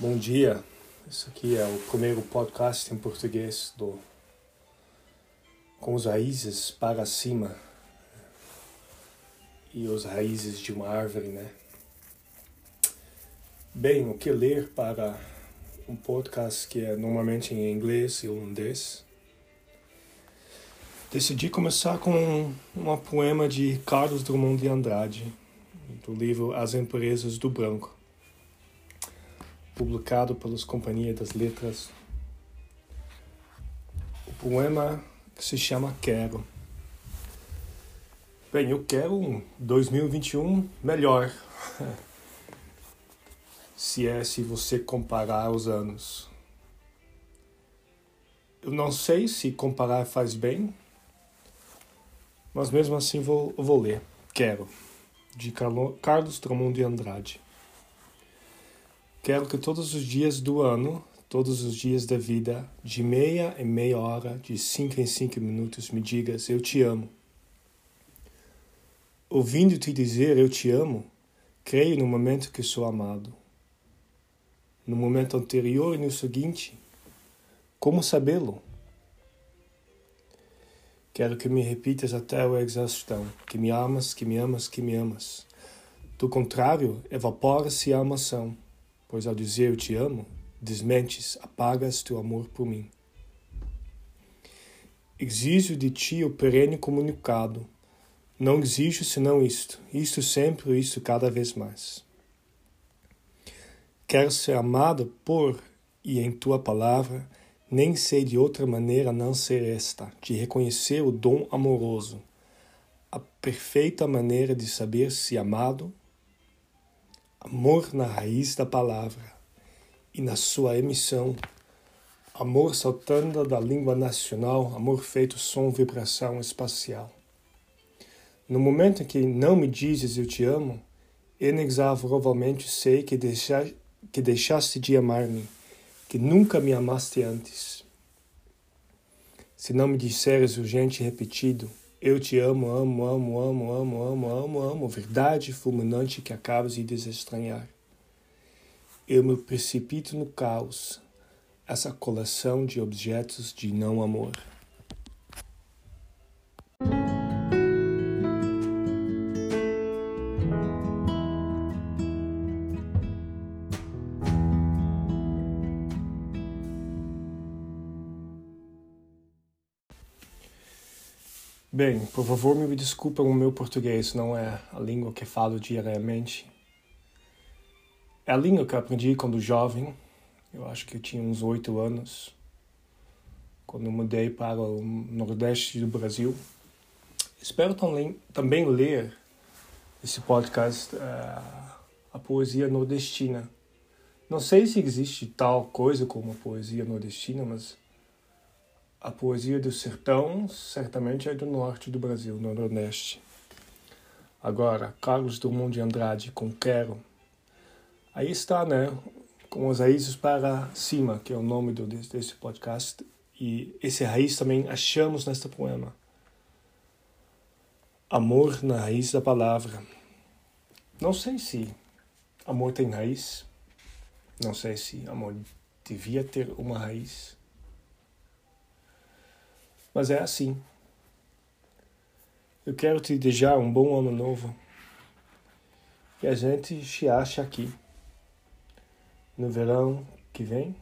Bom dia. Isso aqui é o primeiro podcast em português do com os raízes para cima e os raízes de uma árvore, né? Bem, o que ler para um podcast que é normalmente em inglês e holandês? Decidi começar com um poema de Carlos Drummond de Andrade, do livro As Empresas do Branco publicado pelas Companhias das Letras. O poema que se chama Quero. Bem, eu quero um 2021 melhor. se é se você comparar os anos. Eu não sei se comparar faz bem, mas mesmo assim vou, vou ler. Quero, de Carlos Drummond de Andrade. Quero que todos os dias do ano, todos os dias da vida, de meia em meia hora, de cinco em cinco minutos, me digas: Eu te amo. Ouvindo te dizer eu te amo, creio no momento que sou amado. No momento anterior e no seguinte, como sabê-lo? Quero que me repitas até a exaustão, que me amas, que me amas, que me amas. Do contrário, evapora-se a amação pois ao dizer eu te amo, desmentes, apagas teu amor por mim. Exijo de ti o perene comunicado. Não exijo senão isto, isto sempre, isto cada vez mais. Quero ser amado por e em tua palavra, nem sei de outra maneira não ser esta, de reconhecer o dom amoroso, a perfeita maneira de saber se amado amor na raiz da palavra e na sua emissão, amor saltando da língua nacional, amor feito som, vibração espacial. No momento em que não me dizes eu te amo, inexoravelmente sei que, deixa, que deixaste de amar-me, que nunca me amaste antes. Se não me disseres urgente e repetido, eu te amo, amo, amo, amo, amo, amo, amo, amo. Verdade fulminante que acabas de desestranhar. Eu me precipito no caos, essa coleção de objetos de não amor. Bem, por favor me desculpem o meu português, não é a língua que falo diariamente. É a língua que aprendi quando jovem, eu acho que eu tinha uns oito anos, quando mudei para o nordeste do Brasil. Espero também, ler esse podcast, uh, a poesia nordestina. Não sei se existe tal coisa como poesia nordestina, mas a poesia do sertão certamente é do norte do Brasil, no Nordeste. Agora, Carlos Drummond de Andrade com Quero. Aí está, né? Com as raízes para cima, que é o nome do, desse podcast. E esse raiz também achamos neste poema. Amor na raiz da palavra. Não sei se amor tem raiz. Não sei se amor devia ter uma raiz. Mas é assim. Eu quero te desejar um bom ano novo. E a gente se acha aqui no verão que vem.